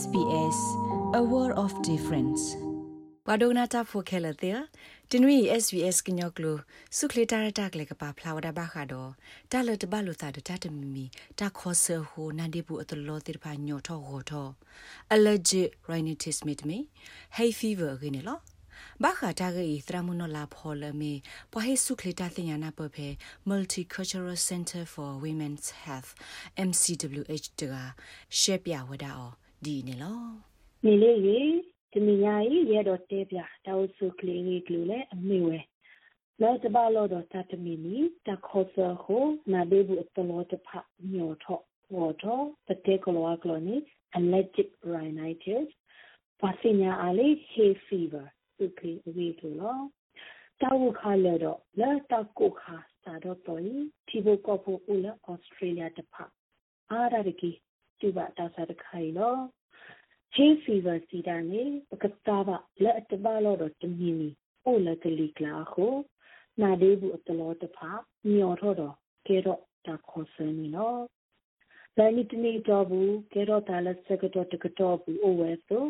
SBS a world of difference ဘာဒိုနာတာဖိုခဲလတဲ့တင်ဝီ SBS ကညောကလိုစုခလတာရတာကလေကပါဖလာဝဒါဘာခါတော့တာလတဘလိုတာတတမီမီတာခေါ်ဆဟိုနန်ဒီဘူးအတလောတိဖာညောထောဟောထော allergic rhinitis မီတမီ hay fever ခင်းနော်ဘာခတာဂေသရမနလာဖော်လမေပဟေစုခလတာတင်ညာပဖေ Multicultural Center for Women's Health MCWH တကရှက်ပြဝဒါအော် ဒီနေလောနေလေရေတမညာကြီးရဲတော့တဲပြတောက်စုကလေးကြီးကလူလေအမေဝဲလောတပါလောတော့တတမီနီတခေါ်စဟိုနာဒေဘူးအတလောတဖညောထောဝေါ်ထောတတဲကလောကလောနီ allergic rhinitis ပါစညာအားလေး hay fever စုကလေးဝေးလို့နော်တောက်ခါလဲတော့လဲတောက်ကိုခါစာတော့တော်ရင်ဒီဘကောဖို့ဦးလဲဩစတြေးလျတဖအားရတကြီးတူပါတာစားတခိုင် နော် hay fever စီတာနေပကတာပါလက်အတပါလို့တော့တမီနီအိုလကလီကလာကိုနာဒေးဘူးအတလောတဖာမျောတော့တော့ကဲတော့တာခေါ်စင်းနီနော်လည်းနိတနေတော့ဘူးကဲတော့တာလက်စကတော့တကတော့ဘူးအိုဝဲဆို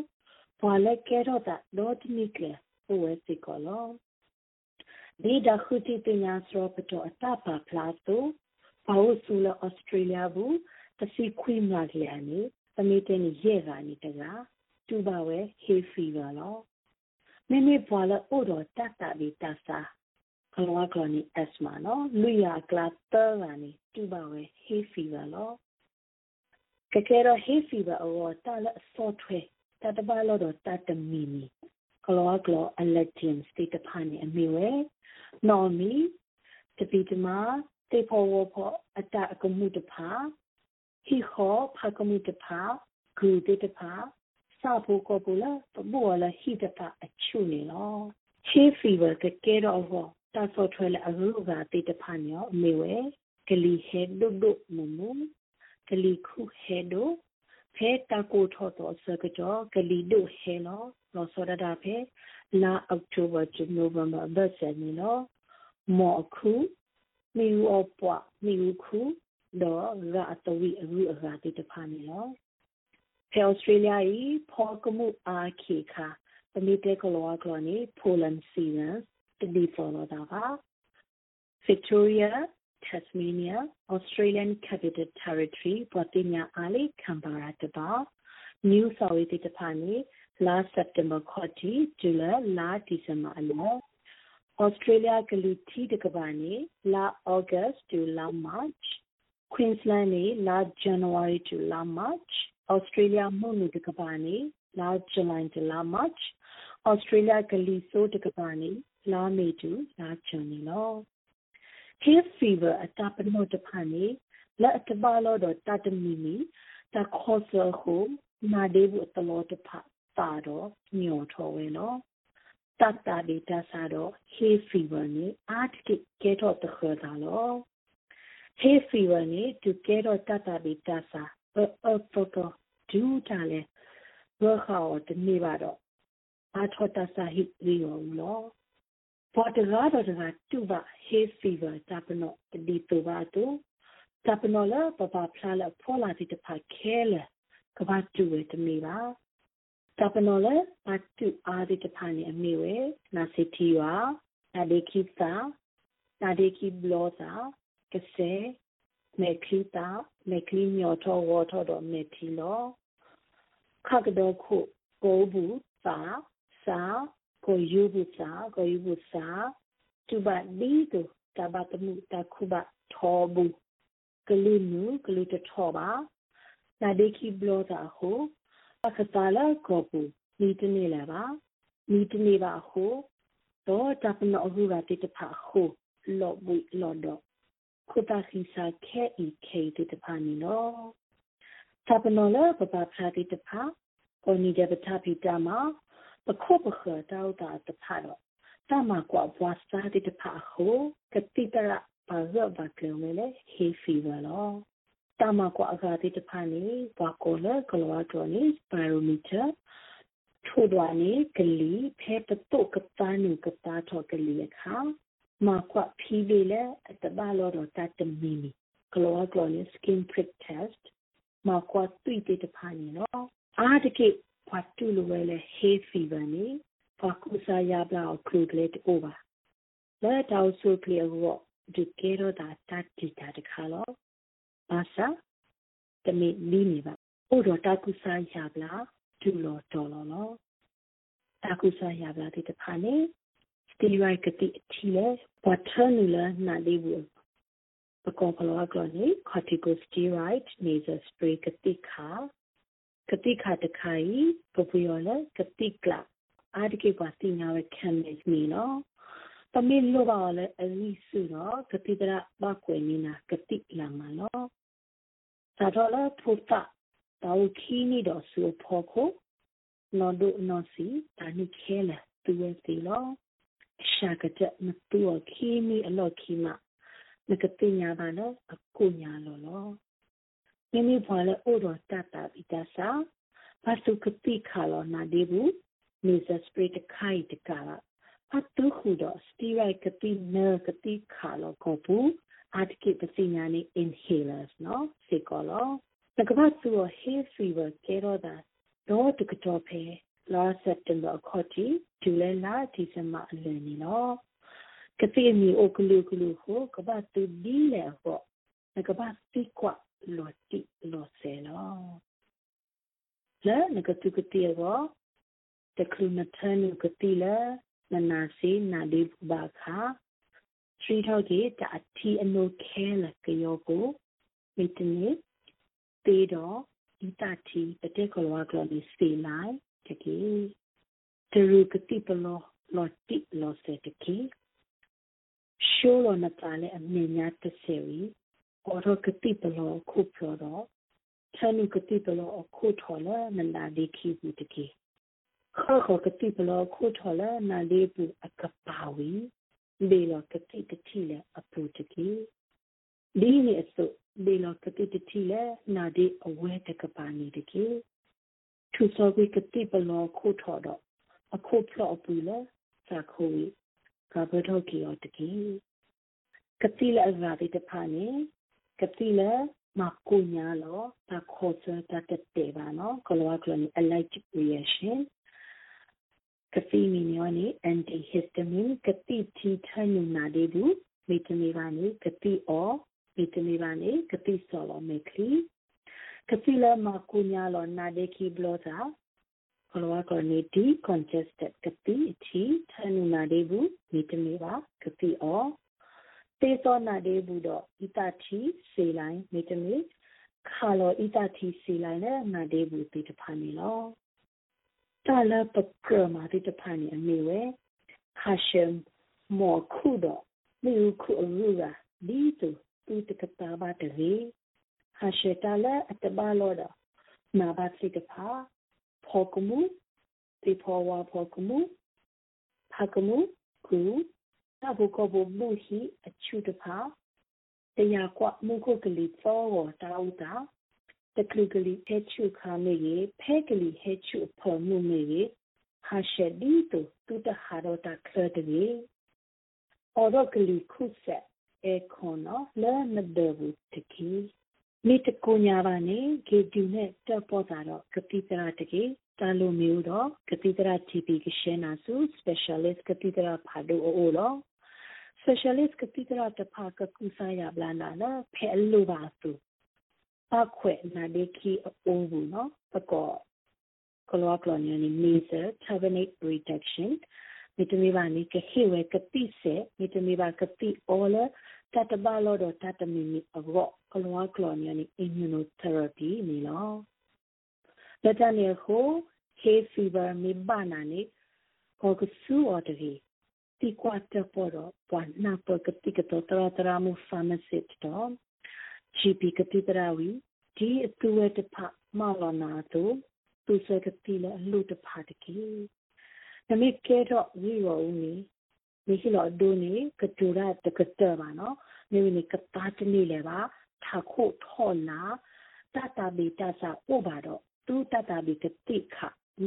ဘာလဲကဲတော့တာတော့တနိကလေအိုဝဲစီကောလောဒီဒါခုတီပညာစရောပတော့အတပါဖလာဆိုဘာလို့ဆူလာဩစတြေးလျဘူးတစီခွေးမလာလျာနေ သမီးတင်းရဲ့ကနေတကတူပါဝဲ hay fever လောမိမိဘွာလအိုတော့တတ်တာဒီတဆာကလောကလနီ asthma နော်လူရကလာတာကနေတူပါဝဲ hay fever လောကကဲတော့ hay fever အော်တာလအစောထွဲတတပါလို့တော့တတ်တမီမီကလောကလော allergen state ဖာနေအမေဝဲနော်မီတပီတမတေဖို့ဝဖို့အတအကမှုတဖာ ဟီခောဖာကမှုတဖာဂူတေတဖာစာဖို့ကိုပူလာပဘောလာဟီတဖာအချူနေလောချေဖီဝကကဲတော့ဟောတာဆော့ထွဲလာအရူကတေတဖာညောအမေဝဲကလီဟဲဒုဒုမမကလီခုဟဲဒိုဖဲတာကိုထော့တော့စကကြောကလီဒိုဟဲလောလောစောဒတာဖဲလာအောက်တိုဘာဂျနိုဗမ်ဘာဘတ်ဆယ်နီလောမော်ခုမီယူအပွားမီယူခု တော့ရာအတဝီအရူအရာတိတဖာနေလောဖဲဩစတြေးလျဤဖောကမှုအာခေခာပမိတေကလောကလောနေပိုလန်စီနပ်တဒီဖော်လာတာက Victoria Tasmania Australian Capital Territory ပေါ်တင်ညာအားလေးကမ်ဘာရာတပါ New South Wales တဖာနေ last September ခေါ်တီဂျူလာလာဒီဇင်ဘာအလော Australia ကလူတီတကဘာနေလာ August to la March Queensland နေလာ January to la March Australia မုန်နုတကပါနေလာ July to la March Australia ကလီဆိုတကပါနေလာ May to la June နေလော hay fever အတပနောတဖာနေလက်အတပါလို့တော့တတမီမီတခေါ်ဆခုနာဒေဘူးတလို့တဖာတာတော့ညောထော်ဝဲနော်တတ်တာဒီတဆာတော့ hay fever နေအာတိကဲတော့တခေါ်တာလို့ hay fever နေသူကဲတော့တတ်တာဒီတဆာအအတော့တော့ဒူးတာလေဘခါတော့ဒီနေ့ပါတော့အာထောတဆာဟိရီယောလို့ပေါ်တကားတော့တကားတူပါ hay fever တပနောဒီတူပါတူတပနောလာပပဖလာလာဖောလာတိတဖာခဲလေကဘာတူဝဲတမီပါတပနောလာပတ်တူအာဒီတဖာနေအမီဝဲနာစီတီဝါနာဒေခိတာနာဒေခိဘလောတာ ကစဲမေခလီတာမေခလီညောထောဝထောတော့မေတီလောခါကတော့ခုကိုဘူးစာစာကိုယူဘူးစာကိုယူဘူးစာတူဘဒီတူတဘတ်မှုတခုဘထောဘူးကလူနုကလူတထောပါနာဒေခိဘလောတာဟိုအခတာလာကောပူမိတနေလာပါမိတနေပါဟိုတော့တပနောအခုကတိတဖာဟိုလောဘူလောတော့ ခုတာခိစာခဲဤခေတိတဖာနီလောတပနောလာပပဖာတိတဖာကိုနီတဲ့ပထပိတမပခုပခတောက်တာတဖာတော့တမကွာဘွားစားတိတဖာဟိုကတိတရပါဇဘကလေလေ hay fever လောတမကွာအကာတိတဖာနေဘွားကိုလေကလောတော်နေ spirometer ထို့တော်နေကလီဖဲပတုကတာနုကတာထောကလီအခါ มาควะพีเบลอัตบาลอรตาตมีมีกลัวกลัวเนี่ย skin prick test มาควะตุยเตตพานี่เนาะอา တကိဘွားတူလိုဝဲလေ hay fever နေဘွားကူစာရပလာခလူကလေးတိုးပါလဲတောက်ဆိုကလေးရောဒီကေရောတာတတိတာတခါလောဘာသာတမီလီနေပါအိုတော့တာကူစာရပလာဒူလောတော်လောလောတာကူစာရပလာဒီတဖာနေ စတီရိုက်ကတိအထီလဲဘတ်ထနူလာနာလေးဘူးပကောဖလောကလောနေ corticosteroid nasal spray ကတိခါကတိခါတခိုင်ပပူရလကတိကလာအာဒီကေပါတိညာဝခံနေမီနော်တမီလိုပါလေအလီစုတော့ကတိတရဘကွေနီနာကတိလာမနော်သာတော့လေဖုတာတောခီနီတော့ဆူဖို့ကိုနော်ဒုနော်စီတာနိခဲလာသူဝဲစီလော ရှာကတဲ့မတူခီမီအလော့ခီမနကတိညာပါနော်အခုညာလောလောမိမိဖွာလဲအိုတော်တတာပိတဆာဘာစုကတိခါလောနာဒီဘူးနေစစပရိတ်ခိုင်တကာအတုခုတော့စတီရိုက်ကတိနကတိခါလောကိုဘူးအာတကိပစီညာနေ inhalers နော်စေကောလောတကဘာသူ hay fever ကေရောတာတော့တကတော့ဖဲ last september ခေါ်တီဂျူလိုင်လာဒီဇင်ဘာအလယ်နေနော်ကတိမီအိုကလူကလူဟိုကဘာတူဒီလေဟောကဘာတိကွာလောတိလောဆေလောလဲနကတုကတိရောတကလူနထနုကတိလဲနနာစီနာဒီဘာခါထရီထောက်ကြီးတအတီအနုခဲလကယောကိုမိတနေတေတော့ဤတတီပတေကလောကလောဒီစီလိုက် တကေတရူကတိပလောလောတိလောစေတကေရှိုးလောနတာလေအမြင်ညာတဆေရီအော်ရကတိပလောခုပြောတော့ချန်ကတိပလောအခုထော်လာနန္ဒာဒီခိဘူးတကေခေါ်ခေါ်ကတိပလောခုထော်လာနာလေးဘူးအကပါဝီလေလောကတိတတိလေအပူတကေဒီနေအစုလေလောကတိတတိလေနာဒီအဝဲတကပါနေတကေ ထူစောဝိကတိပလောခုထော်တော့အခုဖလော့ပူလေစာခိုးကဘတော်ကီယောတကေကတိလေအဇာတိတဖာနေကတိလေမကူညာလောတာခေါ်စတာတက်ပါနော်ကလောကလနီ allergic reaction ကတိမီညောနေ antihistamine ကတိတီထိုင်နာဒေဘူးမိတမီပါနေကတိအောမိတမီပါနေကတိဆော်လောမေခလီကတိလမကူညာလောနာဒေခီဘလောတာကလောကနီတီ congested ကတိတီထိုင်နာဒေဘူးမိတမီပါကတိအောသေသောနာဒေဘူးတော့ဣတတိစေလိုင်းမိတမီခါလောဣတတိစေလိုင်းနဲ့နာဒေဘူးတိတဖာနေလောတာလပကမာတိတဖာနေအမေဝဲခါရှမ်မောခုတော့မိခုအရူရာဒီတူတူတကတာဘာတရေဟာရှေတာလအတဘာလော တော့နာဘတ်စိတဖာဖောကမှုတိဖောဝါဖောကမှုဖာကမှုကူတဘကဘမှုဟိအချူတဖာတရားကွမှုခုကလေးသောဝတာဥတာတကလူကလေးဟဲချူ ခါမေရေဖဲကလေးဟဲချူဖော်မှုမေရေဟာရှက်ဒီတူတူတဟာရတာခရတရေအော်တော့ကလေးခုဆက်အဲခွန်နော်လဲ မဒဘူးတကီမိတကူညာပါနေဂေတူနဲ့တက်ပေါ်တာတော့ကတိတရာတကီတာလိုမျိုးတော့ကတိတရာ TP ကရှင်းနာစု specialist ကတိတရာဖာဒိုအိုလော specialist ကတိတရာတဖာကကူစားရပလာနာနော်ဖဲလိုပါစုပခွဲနာဒေခီအိုးဘူးနော်ပကောကလောကလောညနီ major carbonate reduction မိတမီပါနီကဟေဝဲကတိစေမိတမီပါကတိအောလတတဘလောတော့တတမီမီအဘော ကလောကလောညနီ immunotherapy နီလောလက်တနေဟို hay fever မိဘာနာနီကိုကဆူအော်တကြီးတီကွာတပေါ်တော့ပွာနာပကတိကတော့တရတရာမူ pharmacist တော့ GP ကတိတရာဝီဒီအတူဝဲတဖမလောနာတို့သူစကတိလအလူတဖတကေနမိကဲတော့ဝီရောဦးနီမိရှိလောဒိုနီကတူရတကတပါနော်မိမိနီကတာတနေလေပါ ထာခုထောနာတတဘီတဆာဥပါတော့သူတတဘီကတိခ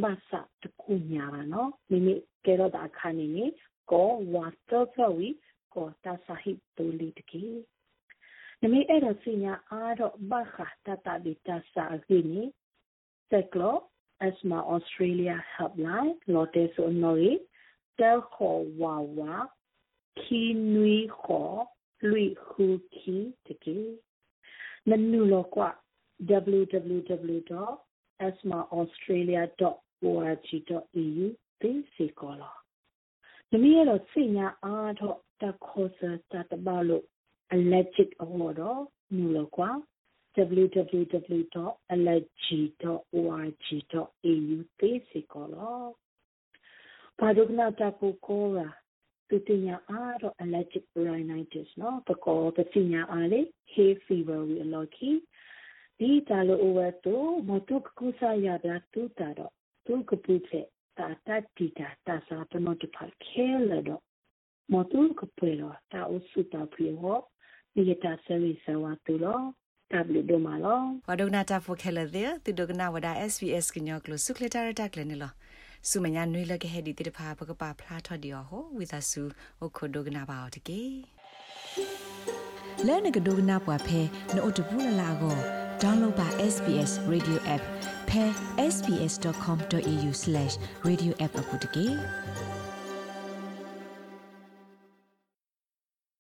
မဆတကူညာပါနော်မိမိကဲတော့တာခါနေနီကိုဝါတော့ဖဝီကိုတဆာဟိတူလီတကေနမိအဲ့တော့စညာအားတော့ဘခတာတဘီတဆာဂိနီစက်ကလော asthma australia helpline lotte so nori tel kho wa wa ki nui kho lui hu ki tike nanu lo kwa www.asthmaaustralia.org.au သိစေကောလောနမီရတော့စိညာအားတော့တခေါ်စတတဘလို့ allergic အောတော့နူလောကွာ www.allergy.org.au သိစေကောလောဘာဒုကနာတပူကောရာ သူတင်ညာအားတော့ allergic rhinitis နော်တကောတတင်ညာအားလေ hay fever ဝီအလော်ခီဒီတလို့ဝတ်တော့မတုကုဆာရတာတူတာတော့သူကပူချက်တာတတိတာတသာတမတဖခဲလတော့မတုကပွေတော့တာဥစုတာပြေဟောဒီတာဆရီဆဝတူလောတပ်လူဒမလောဝဒနာတာဖိုခဲလတဲ့သူဒကနာဝဒါ SPS ကညောကလ စုခလတာရတက်လနေလောစုမညာနွေလကဟဲဒီတိတဖာပကပါဖလားထော်ဒီဟောဝိသဆူအခုဒကနာပါတကေလဲနကဒကနာပွားဖဲနို့တဘူးလလာကို download ပါ SBS radio app pe sbs.com.au/radioapp အပုတ်တကေ